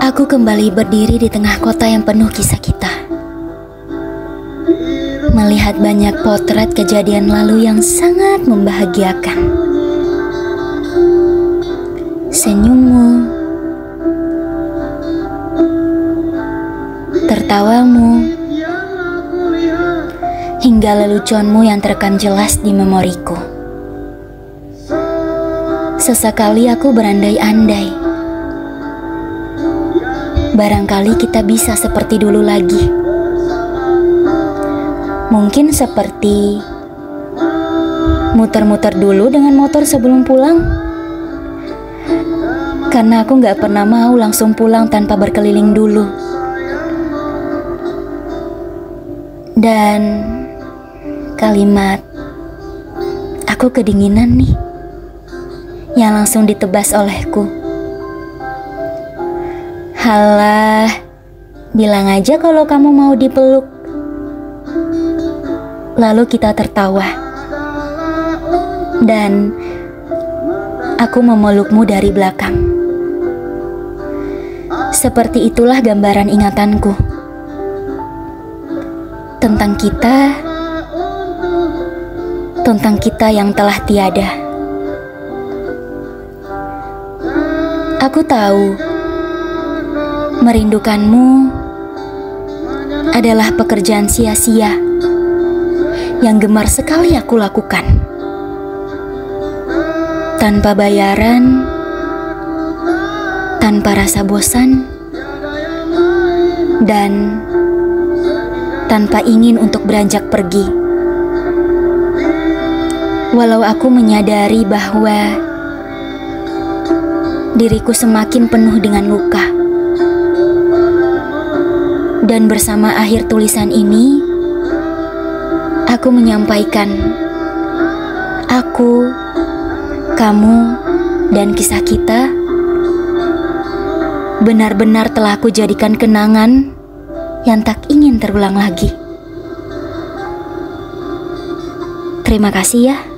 Aku kembali berdiri di tengah kota yang penuh kisah kita. Melihat banyak potret kejadian lalu yang sangat membahagiakan. Senyummu, tertawamu, hingga leluconmu yang terekam jelas di memoriku. Sesekali aku berandai-andai barangkali kita bisa seperti dulu lagi. Mungkin seperti muter-muter dulu dengan motor sebelum pulang. Karena aku gak pernah mau langsung pulang tanpa berkeliling dulu. Dan kalimat aku kedinginan nih yang langsung ditebas olehku. Halah, bilang aja kalau kamu mau dipeluk. Lalu kita tertawa. Dan aku memelukmu dari belakang. Seperti itulah gambaran ingatanku. Tentang kita, tentang kita yang telah tiada. Aku tahu Merindukanmu adalah pekerjaan sia-sia yang gemar sekali aku lakukan. Tanpa bayaran, tanpa rasa bosan, dan tanpa ingin untuk beranjak pergi. Walau aku menyadari bahwa diriku semakin penuh dengan luka dan bersama akhir tulisan ini, aku menyampaikan aku, kamu, dan kisah kita benar-benar telah aku jadikan kenangan yang tak ingin terulang lagi. Terima kasih ya.